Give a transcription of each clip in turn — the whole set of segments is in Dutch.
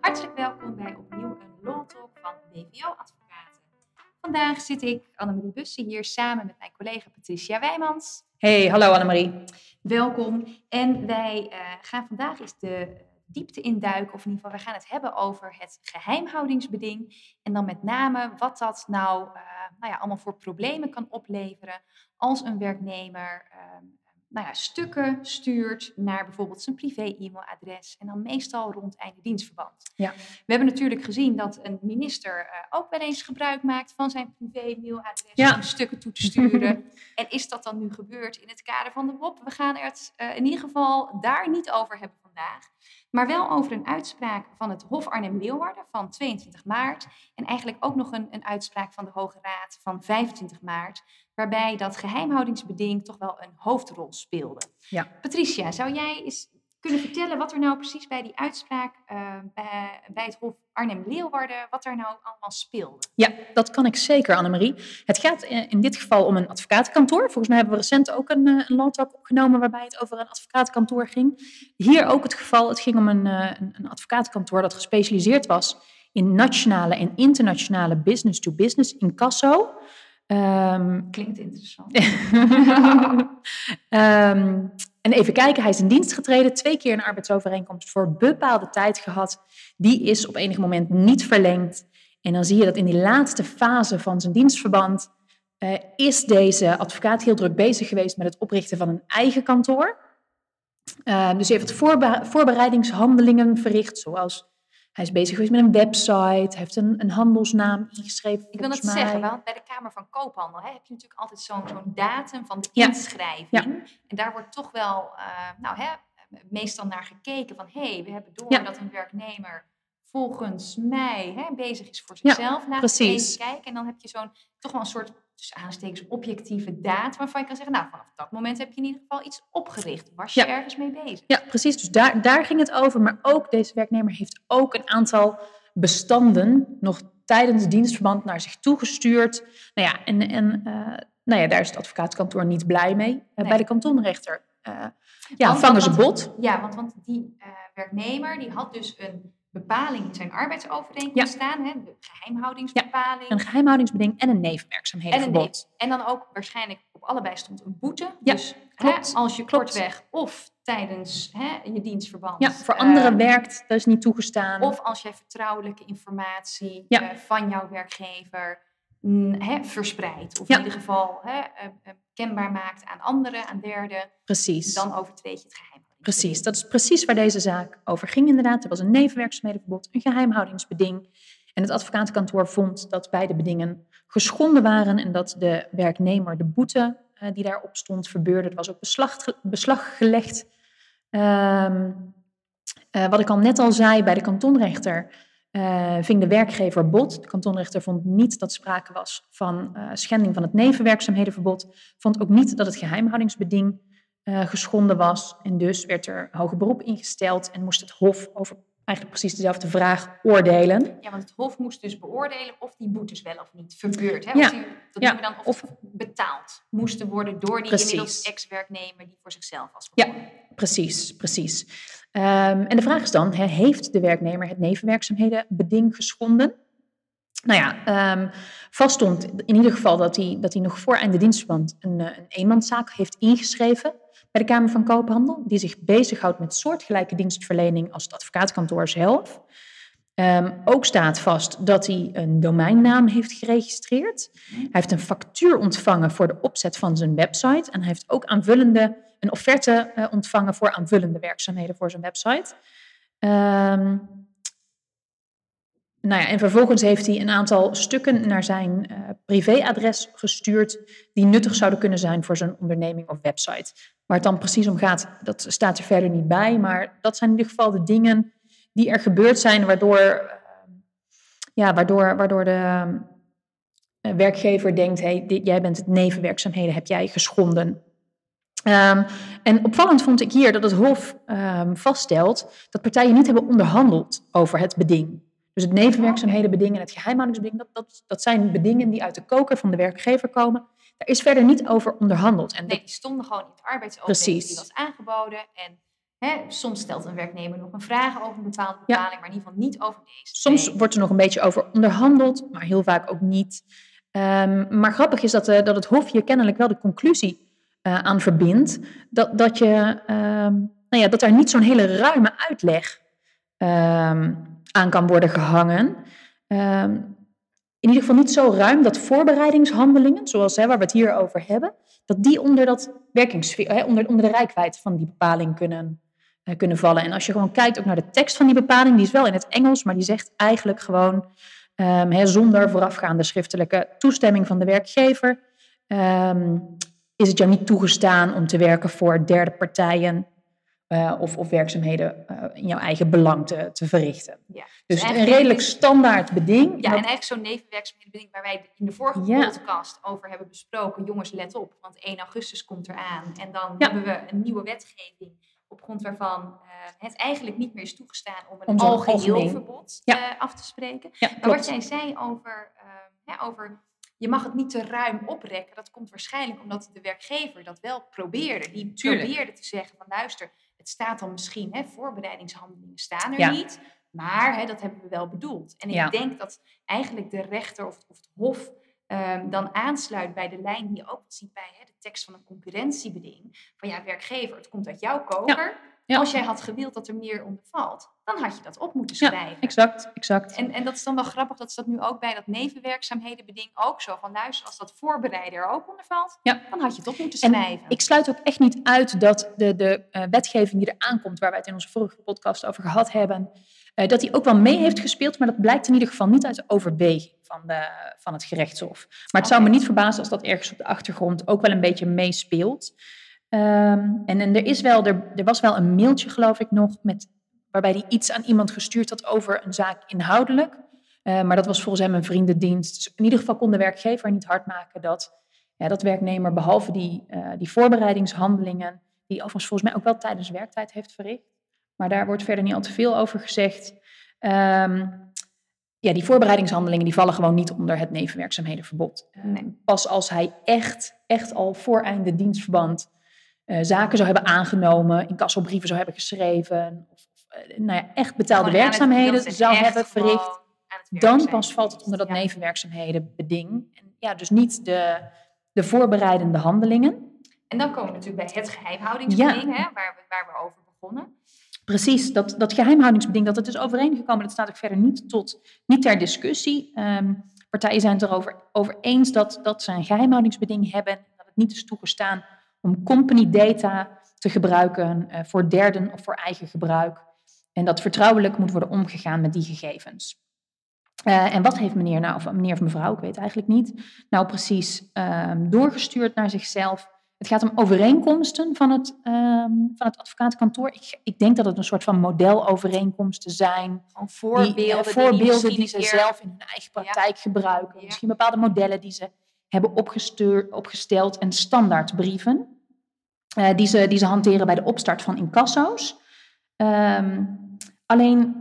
Hartelijk welkom bij opnieuw een Talk van BVO Advocaten. Vandaag zit ik, Annemarie Bussen, hier samen met mijn collega Patricia Wijmans. Hey, hallo Annemarie. Welkom. En wij uh, gaan vandaag eens de diepte induiken, of in ieder geval, wij gaan het hebben over het geheimhoudingsbeding. En dan met name wat dat nou, uh, nou ja, allemaal voor problemen kan opleveren als een werknemer uh, nou ja, stukken stuurt naar bijvoorbeeld zijn privé-e-mailadres en dan meestal rond einde dienstverband. Ja. We hebben natuurlijk gezien dat een minister uh, ook wel eens gebruik maakt van zijn privé-mailadres ja. om stukken toe te sturen. en is dat dan nu gebeurd in het kader van de WOP? We gaan het uh, in ieder geval daar niet over hebben vandaag, maar wel over een uitspraak van het Hof Arnhem-Leeuwarden van 22 maart en eigenlijk ook nog een, een uitspraak van de Hoge Raad van 25 maart, waarbij dat geheimhoudingsbeding toch wel een hoofdrol speelde. Ja. Patricia, zou jij eens kunnen vertellen wat er nou precies bij die uitspraak uh, bij, bij, het Hof Arnhem-Leeuwarden, wat daar nou allemaal speelde? Ja, dat kan ik zeker, Annemarie. Het gaat in dit geval om een advocatenkantoor. Volgens mij hebben we recent ook een, eh, een landtak opgenomen waarbij het over een advocatenkantoor ging. Hier ook het geval, het ging om een, eh, een, een advocatenkantoor dat gespecialiseerd was in nationale en internationale business-to-business -business incasso. Um, Klinkt interessant. um, en even kijken, hij is in dienst getreden, twee keer een arbeidsovereenkomst voor bepaalde tijd gehad. Die is op enig moment niet verlengd. En dan zie je dat in die laatste fase van zijn dienstverband uh, is deze advocaat heel druk bezig geweest met het oprichten van een eigen kantoor. Uh, dus hij heeft voorbe voorbereidingshandelingen verricht, zoals hij is bezig geweest met een website, heeft een, een handelsnaam ingeschreven. Ik wil het zeggen, want bij de Kamer van Koophandel hè, heb je natuurlijk altijd zo'n zo'n datum van de inschrijving. Ja. En daar wordt toch wel uh, nou, hè, meestal naar gekeken van hé, hey, we hebben door dat een werknemer volgens mij hè, bezig is voor zichzelf. Ja, Laten precies. kijken. En dan heb je zo'n toch wel een soort dus aanstekens objectieve data waarvan je kan zeggen, nou vanaf dat moment heb je in ieder geval iets opgericht. Was je ergens mee bezig? Ja, precies. Dus daar, daar ging het over. Maar ook deze werknemer heeft ook een aantal bestanden nog tijdens dienstverband naar zich toegestuurd. Nou ja, en, en uh, nou ja, daar is het advocaatkantoor niet blij mee. Uh, nee. Bij de kantonrechter uh, ja, want, vangen ze bot. Ja, want, want die werknemer die had dus een bepaling in zijn arbeidsovereenkomst staan, hè, de geheimhoudingsbepaling. Ja, een geheimhoudingsbeding en een nevenwerkzaamhedenverbod. En, en dan ook waarschijnlijk op allebei stond een boete. Ja, dus klopt, hè, als je klopt. kortweg of tijdens hè, je dienstverband. Ja, voor anderen uh, werkt, dat is niet toegestaan. Of als jij vertrouwelijke informatie uh, van jouw werkgever mm, hè, verspreidt. Of in ieder geval hè, uh, kenbaar maakt aan anderen, aan derden. Precies. Dan overtreed je het geheim. Precies, dat is precies waar deze zaak over ging inderdaad. Er was een nevenwerkzaamhedenverbod, een geheimhoudingsbeding. En het advocatenkantoor vond dat beide bedingen geschonden waren en dat de werknemer de boete uh, die daarop stond verbeurde. Er was ook beslag, beslag gelegd. Um, uh, wat ik al net al zei, bij de kantonrechter uh, ving de werkgever bot. De kantonrechter vond niet dat sprake was van schending van het nevenwerkzaamhedenverbod. Vond ook niet dat het geheimhoudingsbeding uh, geschonden was. En dus werd er hoger beroep ingesteld en moest het Hof over eigenlijk precies dezelfde vraag oordelen. Ja, want het Hof moest dus beoordelen of die boetes wel of niet verbeurd. Hè? Ja. Of die, dat ja. dan of, of betaald moesten worden door die precies. inmiddels ex-werknemer die voor zichzelf was begonnen. Ja, precies, precies. Um, en de vraag is dan, heeft de werknemer het nevenwerkzaamhedenbeding geschonden? Nou ja, um, vaststond in ieder geval dat hij, dat hij nog voor einde dienstverband een, een eenmanszaak heeft ingeschreven bij de Kamer van Koophandel, die zich bezighoudt met soortgelijke dienstverlening als het advocaatkantoor zelf. Um, ook staat vast dat hij een domeinnaam heeft geregistreerd. Hij heeft een factuur ontvangen voor de opzet van zijn website. En hij heeft ook aanvullende, een offerte uh, ontvangen voor aanvullende werkzaamheden voor zijn website. Um, nou ja, en vervolgens heeft hij een aantal stukken naar zijn uh, privéadres gestuurd die nuttig zouden kunnen zijn voor zijn onderneming of website. Waar het dan precies om gaat, dat staat er verder niet bij. Maar dat zijn in ieder geval de dingen die er gebeurd zijn, waardoor, uh, ja, waardoor, waardoor de uh, werkgever denkt: hey, dit, jij bent het nevenwerkzaamheden, heb jij geschonden. Um, en opvallend vond ik hier dat het Hof um, vaststelt dat partijen niet hebben onderhandeld over het beding. Dus het nevenwerkzaamhedenbeding en het geheimhoudingsbeding, dat, dat, dat zijn bedingen die uit de koker van de werkgever komen daar is verder niet over onderhandeld. En Nee, die stonden gewoon in de arbeidsovereenkomst Precies. die was aangeboden. En hè, soms stelt een werknemer nog een vraag over een bepaalde bepaling, maar in ieder geval niet over deze. Soms wordt er nog een beetje over onderhandeld, maar heel vaak ook niet. Ehm, maar grappig is dat, eh, dat het Hof hier kennelijk wel de conclusie eh, aan verbindt. Dat, dat, je, ehm, nou ja, dat daar niet zo'n hele ruime uitleg ehm, aan kan worden gehangen. In ieder geval niet zo ruim dat voorbereidingshandelingen, zoals hè, waar we het hier over hebben, dat die onder, dat werkingssfeer, hè, onder, onder de rijkwijd van die bepaling kunnen, eh, kunnen vallen. En als je gewoon kijkt ook naar de tekst van die bepaling, die is wel in het Engels, maar die zegt eigenlijk gewoon ehm, hè, zonder voorafgaande schriftelijke toestemming van de werkgever ehm, is het jou niet toegestaan om te werken voor derde partijen eh, of, of werkzaamheden eh, in jouw eigen belang te, te verrichten. Ja. Dus een eigenlijk redelijk standaard beding. Ja, en eigenlijk zo'n nevenwerkzaamhedenbeding waar wij in de vorige Ja. podcast over hebben besproken. Jongens, let op, want 1 augustus komt eraan. En dan Ja. hebben we een nieuwe wetgeving op grond waarvan eh, het eigenlijk niet meer is toegestaan om een Om zo'n algeheel algemeen- verbod Ja. af te spreken. ja, Maar wat jij zei over, over je mag het niet te ruim oprekken, dat komt waarschijnlijk omdat de werkgever dat wel probeerde. Die Tuurlijk. probeerde te zeggen van luister, het staat dan misschien, hè, voorbereidingshandelingen staan er Ja. niet, maar hè, dat hebben we wel bedoeld. En ik Ja. denk dat eigenlijk de rechter of, het- of het hof ehm, dan aansluit bij de lijn die je ook ziet bij hè, de tekst van een concurrentiebeding. Van ja, werkgever, het komt uit jouw koker. Ja. Als jij had gewild dat er meer onder valt, dan had je dat op moeten Ja, schrijven. Exact, exact. En, en dat is dan wel grappig dat ze dat nu ook bij dat nevenwerkzaamhedenbeding ook zo van luister, als dat voorbereiden er ook onder valt, Ja. dan had je het op moeten En schrijven. Ik sluit ook echt niet uit dat de, de eh, wetgeving die er aankomt, waar wij het in onze vorige podcast over gehad hebben, eh, dat die ook wel mee heeft gespeeld, maar dat blijkt in ieder geval niet uit de overweging van, de, van het gerechtshof. Maar het zou me niet verbazen als dat ergens op de achtergrond ook wel een beetje meespeelt. Ehm, en, en er, is wel, er, er was wel een mailtje, geloof ik nog, met, waarbij hij iets aan iemand gestuurd had over een zaak inhoudelijk. Eh, maar dat was volgens hem een vriendendienst. Dus in ieder geval kon de werkgever niet hard maken dat, ja, dat werknemer, behalve die, eh, die voorbereidingshandelingen, die overigens volgens mij ook wel tijdens werktijd heeft verricht, maar daar wordt verder niet al te veel over gezegd. Ehm, ja, die voorbereidingshandelingen die vallen gewoon niet onder het nevenwerkzaamhedenverbod. Eh, Nee. Pas als hij echt, echt al voor einde dienstverband eh, zaken zou hebben aangenomen, incassobrieven zou hebben geschreven, of, eh, nou ja, echt betaalde Gewoon werkzaamheden zou hebben verricht, dan pas valt het onder dat. Ja. nevenwerkzaamhedenbeding. En ja, dus niet de, de voorbereidende handelingen. En dan komen we natuurlijk bij het geheimhoudingsbeding, hè, waar, we, waar we over begonnen. Precies, dat, dat geheimhoudingsbeding, dat het is overeengekomen, dat staat ook verder niet, tot, niet ter discussie. Ehm, partijen zijn het erover over eens dat, dat ze een geheimhoudingsbeding hebben, dat het niet is toegestaan om company data te gebruiken eh, voor derden of voor eigen gebruik. En dat vertrouwelijk moet worden omgegaan met die gegevens. Eh, en wat heeft meneer nou, of meneer of mevrouw, ik weet eigenlijk niet, nou precies ehm, doorgestuurd naar zichzelf? Het gaat om overeenkomsten van het, ehm, van het advocatenkantoor. Ik, ik denk dat het een soort van modelovereenkomsten zijn. Die, voorbeelden, eh, die, voorbeelden die ze zelf in hun eigen praktijk gebruiken. Ja. Misschien bepaalde modellen die ze hebben opgestuurd, opgesteld en standaardbrieven. Eh, die, ze, die ze hanteren bij de opstart van incasso's. Ehm, alleen,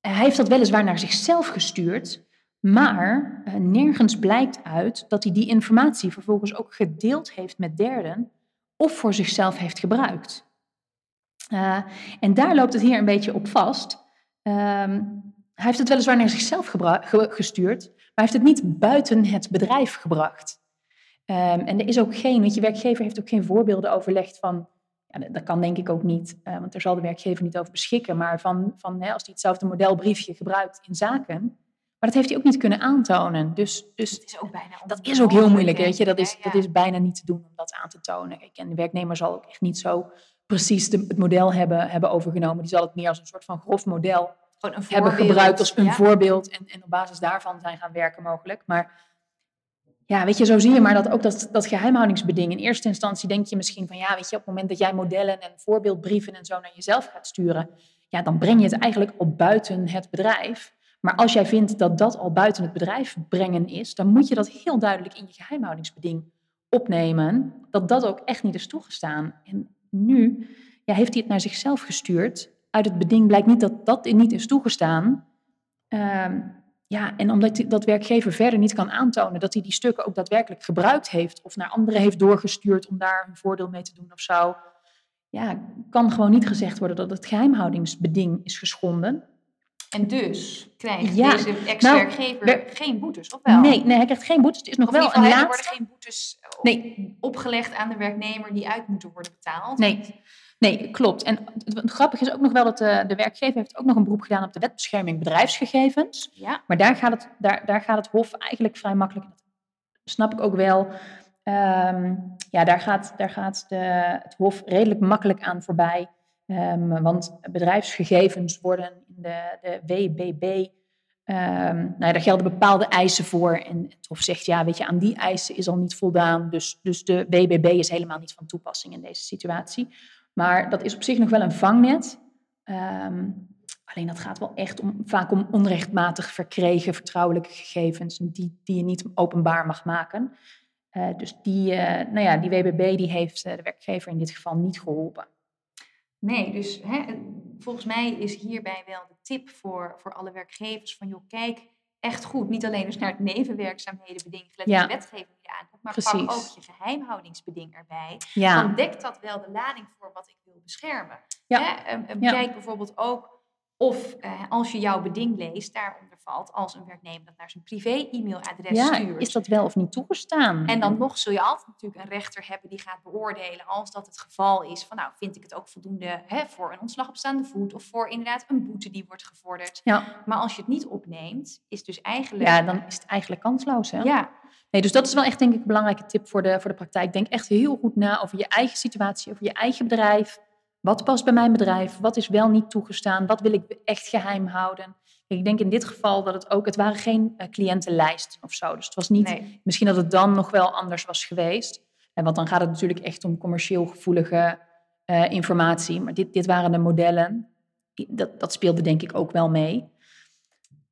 hij heeft dat weliswaar naar zichzelf gestuurd. Maar eh, nergens blijkt uit dat hij die informatie vervolgens ook gedeeld heeft met derden of voor zichzelf heeft gebruikt. Eh, en daar loopt het hier een beetje op vast. Ehm, hij heeft het weliswaar naar zichzelf gestuurd, maar hij heeft het niet buiten het bedrijf gebracht. Ehm, en er is ook geen, weet je, werkgever heeft ook geen voorbeelden overlegd van, ja, dat, dat kan denk ik ook niet, eh, want daar zal de werkgever niet over beschikken, maar van, van hè, als hij hetzelfde modelbriefje gebruikt in zaken, maar dat heeft hij ook niet kunnen aantonen. Dus, dus Het is ook bijna dat is ook heel moeilijk, weet je. Dat is, dat is bijna niet te doen om dat aan te tonen. Kijk, en de werknemer zal ook echt niet zo precies de- het model hebben, hebben overgenomen. Die zal het meer als een soort van grof model Gewoon een hebben voorbeeld, gebruikt als een ja. voorbeeld. En, en op basis daarvan zijn gaan werken mogelijk. Maar ja, weet je, zo zie je maar dat ook dat, dat geheimhoudingsbeding. In eerste instantie denk je misschien van, ja, weet je, op het moment dat jij modellen en voorbeeldbrieven en zo naar jezelf gaat sturen, ja, dan breng je het eigenlijk al buiten het bedrijf. Maar als jij vindt dat dat al buiten het bedrijf brengen is, dan moet je dat heel duidelijk in je geheimhoudingsbeding opnemen, dat dat ook echt niet is toegestaan. En nu ja, heeft hij het naar zichzelf gestuurd. Uit het beding blijkt niet dat dat niet is toegestaan. Ehm, Ja, en omdat die- dat werkgever verder niet kan aantonen dat hij die stukken ook daadwerkelijk gebruikt heeft of naar anderen heeft doorgestuurd om daar een voordeel mee te doen of zo, ja, kan gewoon niet gezegd worden dat het geheimhoudingsbeding is geschonden. En dus krijgt Ja, deze ex-werkgever wer- geen boetes, of wel? Nee, nee, hij krijgt geen boetes. Het is nog Of wel een hè, er laatste. worden geen boetes Nee, opgelegd aan de werknemer die uit moeten worden betaald. Nee, nee, klopt. En het, grappige is ook nog wel dat de, de werkgever heeft ook nog een beroep gedaan op de wet bescherming bedrijfsgegevens. Ja, Maar daar gaat het, daar, daar gaat het Hof eigenlijk vrij makkelijk. Dat snap ik ook wel. Ehm, ja, daar gaat, daar gaat de, het Hof redelijk makkelijk aan voorbij. Ehm, want bedrijfsgegevens worden in de, de WBB. ehm, nou ja, daar gelden bepaalde eisen voor. En het Hof zegt, ja, weet je, aan die eisen is al niet voldaan. Dus, dus de WBB is helemaal niet van toepassing in deze situatie. Maar dat is op zich nog wel een vangnet. Ehm, alleen dat gaat wel echt om, vaak om onrechtmatig verkregen vertrouwelijke gegevens die, die je niet openbaar mag maken. Eh, dus die, eh, nou ja, die WBB die heeft eh, de werkgever in dit geval niet geholpen. nee, dus hè, volgens mij is hierbij wel de tip voor, voor alle werkgevers van joh, kijk echt goed, niet alleen dus naar het nevenwerkzaamhedenbeding, gelet op Ja. de wetgeving die je maar pak ook je geheimhoudingsbeding erbij. Ja, Dan dekt dat wel de lading voor wat ik wil beschermen. Ja. Hè? Ehm, ehm. Kijk bijvoorbeeld ook of eh, als je jouw beding leest, daaronder valt als een werknemer dat naar zijn privé-e-mailadres ja, stuurt. is dat wel of niet toegestaan? En dan nog zul je altijd natuurlijk een rechter hebben die gaat beoordelen als dat het geval is van nou vind ik het ook voldoende hè, voor een ontslag op staande voet of voor inderdaad een boete die wordt gevorderd. Ja, Maar als je het niet opneemt, is dus eigenlijk ja, dan is het eigenlijk kansloos. Hè? ja, Nee, dus dat is wel echt denk ik een belangrijke tip voor de, voor de praktijk. Denk echt heel goed na over je eigen situatie, over je eigen bedrijf. Wat past bij mijn bedrijf? Wat is wel niet toegestaan? Wat wil ik echt geheim houden? Ik denk in dit geval dat het ook, het waren geen eh, cliëntenlijsten of zo. Dus het was niet, nee. misschien dat het dan nog wel anders was geweest. En want dan gaat het natuurlijk echt om commercieel gevoelige eh, informatie. Maar dit, dit waren de modellen. Dat, dat speelde denk ik ook wel mee.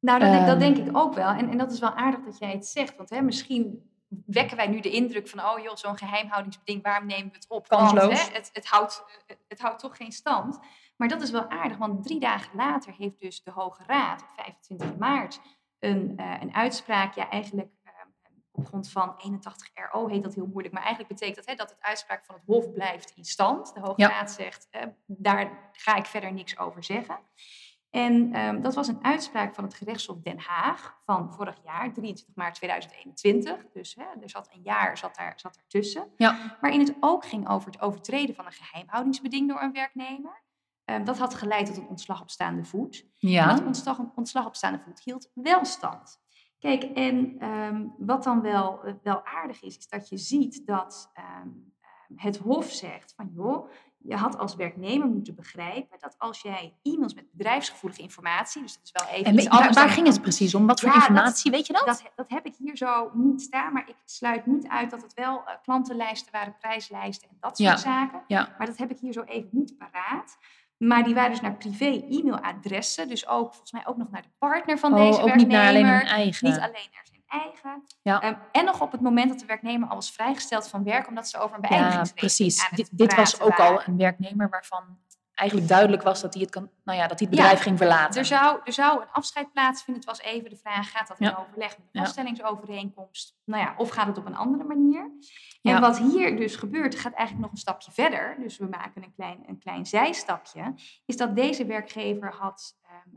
Nou, dat, denk- dat Ehm. denk ik ook wel. En, en dat is wel aardig dat jij het zegt. Want hè, misschien wekken wij nu de indruk van... oh joh, zo'n geheimhoudingsbeding, waarom nemen we het op? Kansloos. Want, hè, het, het, houdt, het, houdt toch geen stand. Maar dat is wel aardig, want drie dagen later... heeft dus de Hoge Raad op 25 maart een, eh, een uitspraak... ja, eigenlijk eh, op grond van 81 RO heet dat heel moeilijk... maar eigenlijk betekent dat hè, dat het uitspraak van het Hof blijft in stand. De Hoge Ja. Raad zegt, eh, daar ga ik verder niks over zeggen... En ehm, dat was een uitspraak van het gerechtshof Den Haag van vorig jaar, 23 maart 2021. Dus hè, er zat een jaar zat daar, zat daartussen. Ja. Waarin het ook ging over het overtreden van een geheimhoudingsbeding door een werknemer. Ehm, dat had geleid tot een ontslag op staande voet. En Ja, dat ontslag, ontslag op staande voet hield wel stand. Kijk, en ehm, wat dan wel, eh, wel aardig is, is dat je ziet dat het Hof zegt van joh, je had als werknemer moeten begrijpen dat als jij e-mails met bedrijfsgevoelige informatie, dus dat is wel even en iets waar, anders waar dan- ging het precies om? Wat voor Ja, dat- informatie, weet je dat? dat, dat heb ik hier zo niet staan, maar ik sluit niet uit dat het wel eh, klantenlijsten waren, prijslijsten en dat soort Ja. zaken. Ja. Maar dat heb ik hier zo even niet paraat. Maar die waren dus naar privé e-mailadressen, dus ook volgens mij ook nog naar de partner van Oh, deze ook werknemer. niet naar alleen hun eigen. Niet alleen naar zijn eigen. Ja. Ehm, en nog op het moment dat de werknemer al was vrijgesteld van werk, omdat ze over een Ja, beëindigingsregeling precies. Dit, dit was ook al een werknemer waarvan eigenlijk duidelijk was dat hij het, kan, nou ja, dat hij het Ja, bedrijf ging verlaten. Er zou, er zou een afscheid plaatsvinden. Het was even de vraag, gaat dat in Ja. overleg met de Ja. vaststellingsovereenkomst? Nou ja, of gaat het op een andere manier? En wat hier dus gebeurt, gaat eigenlijk nog een stapje verder. Dus we maken een klein, een klein zijstapje. Is dat deze werkgever had ehm,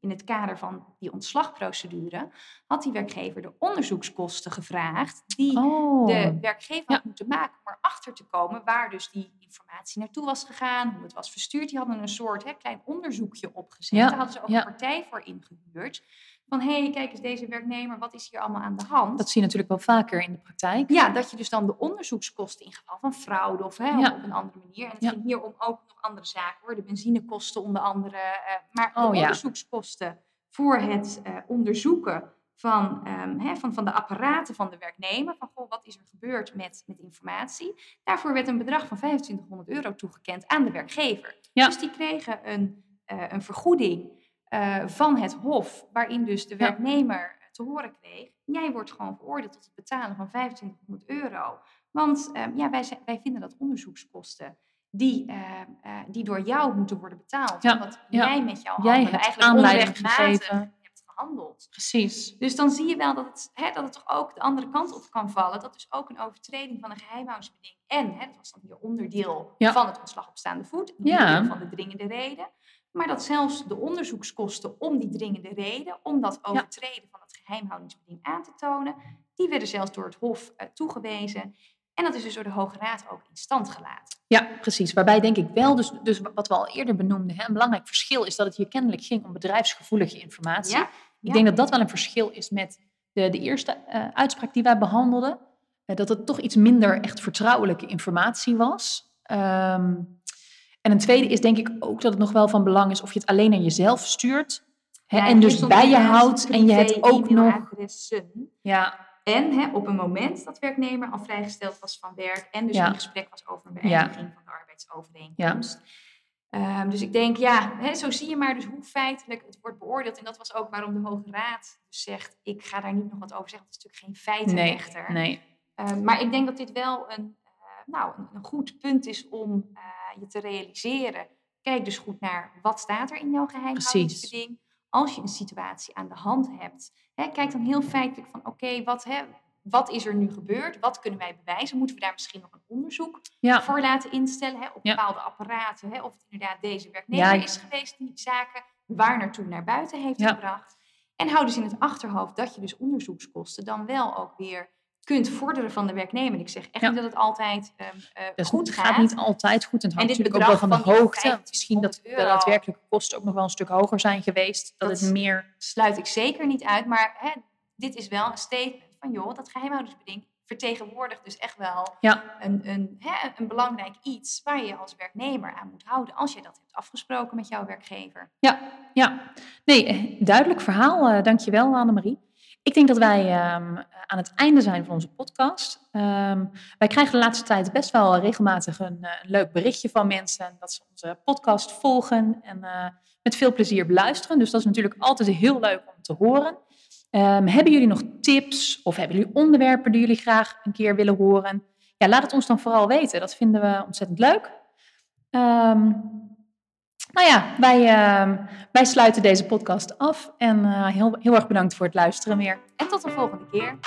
in het kader van die ontslagprocedure... had die werkgever de onderzoekskosten gevraagd... die oh, de werkgever Ja. had moeten maken om erachter te komen waar dus die informatie naartoe was gegaan, hoe het was verstuurd. Die hadden een soort hè, klein onderzoekje opgezet. Ja, Daar hadden ze ook een partij voor ingehuurd. Van hé, hey, kijk eens deze werknemer, wat is hier allemaal aan de hand? dat zie je natuurlijk wel vaker in de praktijk. Ja, dat je dus dan de onderzoekskosten in geval van fraude of hè, Ja. op een andere manier. En het Ja. ging hier om ook nog andere zaken hoor. De benzinekosten onder andere. eh, maar Oh, de ja. onderzoekskosten voor het eh, onderzoeken van, ehm, hè, van, van de apparaten van de werknemer. Van goh, wat is er gebeurd met, met informatie. Daarvoor werd een bedrag van 2500 euro toegekend aan de werkgever. Ja. Dus die kregen een, eh, een vergoeding eh, van het Hof, waarin dus de Ja. werknemer te horen kreeg: jij wordt gewoon veroordeeld tot het betalen van 2500 euro. Want ehm, ja, wij, wij vinden dat onderzoekskosten die, eh, eh, die door jou moeten worden betaald. Ja, Omdat ja. jij met jouw Jij hebt eigenlijk onrechtmatig hebt behandeld. Precies. Dus dan zie je wel dat het, hè, dat het toch ook de andere kant op kan vallen. Dat dus ook een overtreding van een geheimhoudingsbeding. En, hè, dat was dan hier onderdeel Ja. van het ontslag op staande voet. Onderdeel van de dringende reden. Maar dat zelfs de onderzoekskosten om die dringende reden, om dat overtreden van het geheimhoudingsbeding aan te tonen, die werden zelfs door het Hof eh, toegewezen. En dat is dus door de Hoge Raad ook in stand gelaten. Ja, precies. Waarbij denk ik wel, dus, dus wat we al eerder benoemden, hè, een belangrijk verschil is dat het hier kennelijk ging om bedrijfsgevoelige informatie. Ja, Ik denk dat dat wel een verschil is met de, de eerste eh, uitspraak die wij behandelden. Eh, dat het toch iets minder echt vertrouwelijke informatie was. Ehm, en een tweede is denk ik ook dat het nog wel van belang is of je het alleen naar jezelf stuurt. Hè, Ja, en dus bij je houdt en je het ook nog... Ja, En hè, op een moment dat werknemer al vrijgesteld was van werk en dus Ja. in gesprek was over een beëindiging van de arbeidsovereenkomst. Ehm, dus ik denk, ja, hè, zo zie je maar dus hoe feitelijk het wordt beoordeeld. En dat was ook waarom de Hoge Raad dus zegt, ik ga daar niet nog wat over zeggen. Het is natuurlijk geen nee, feitenrechter. nee. Ehm, maar ik denk dat dit wel een, nou, een, goed punt is om eh, je te realiseren. Kijk dus goed naar wat staat er in jouw geheimhoudingsbeding. Als je een situatie aan de hand hebt, hè, kijk dan heel feitelijk van oké, wat, hè, wat is er nu gebeurd? Wat kunnen wij bewijzen? Moeten we daar misschien nog een onderzoek Ja, voor laten instellen? Hè, op Ja. bepaalde apparaten, hè, of het inderdaad deze werknemer Ja. is geweest die zaken waar naartoe naar buiten heeft gebracht. En hou dus in het achterhoofd dat je dus onderzoekskosten dan wel ook weer kunt vorderen van de werknemer. Ik zeg echt Ja. niet dat het altijd ehm, eh, dus goed het gaat. gaat niet altijd goed. En het hangt natuurlijk ook wel van de van hoogte. Misschien dat de 2500 euro. daadwerkelijke kosten ook nog wel een stuk hoger zijn geweest. Dat, Dat het meer... sluit ik zeker niet uit. Maar hè, dit is wel een statement van joh, dat geheimhoudingsbeding vertegenwoordigt dus echt wel Ja, een, een, hè, een belangrijk iets waar je als werknemer aan moet houden als je dat hebt afgesproken met jouw werkgever. Ja, ja. Nee, eh, duidelijk verhaal. eh dankjewel, Annemarie. Ik denk dat wij ehm, aan het einde zijn van onze podcast. Ehm, wij krijgen de laatste tijd best wel regelmatig een, eh, leuk berichtje van mensen dat ze onze podcast volgen en eh, met veel plezier beluisteren. Dus dat is natuurlijk altijd heel leuk om te horen. Ehm, hebben jullie nog tips of hebben jullie onderwerpen die jullie graag een keer willen horen? Ja, laat het ons dan vooral weten. Dat vinden we ontzettend leuk. Ehm, nou ja, wij, ehm, wij sluiten deze podcast af. En eh, heel, heel erg bedankt voor het luisteren weer. En tot de volgende keer.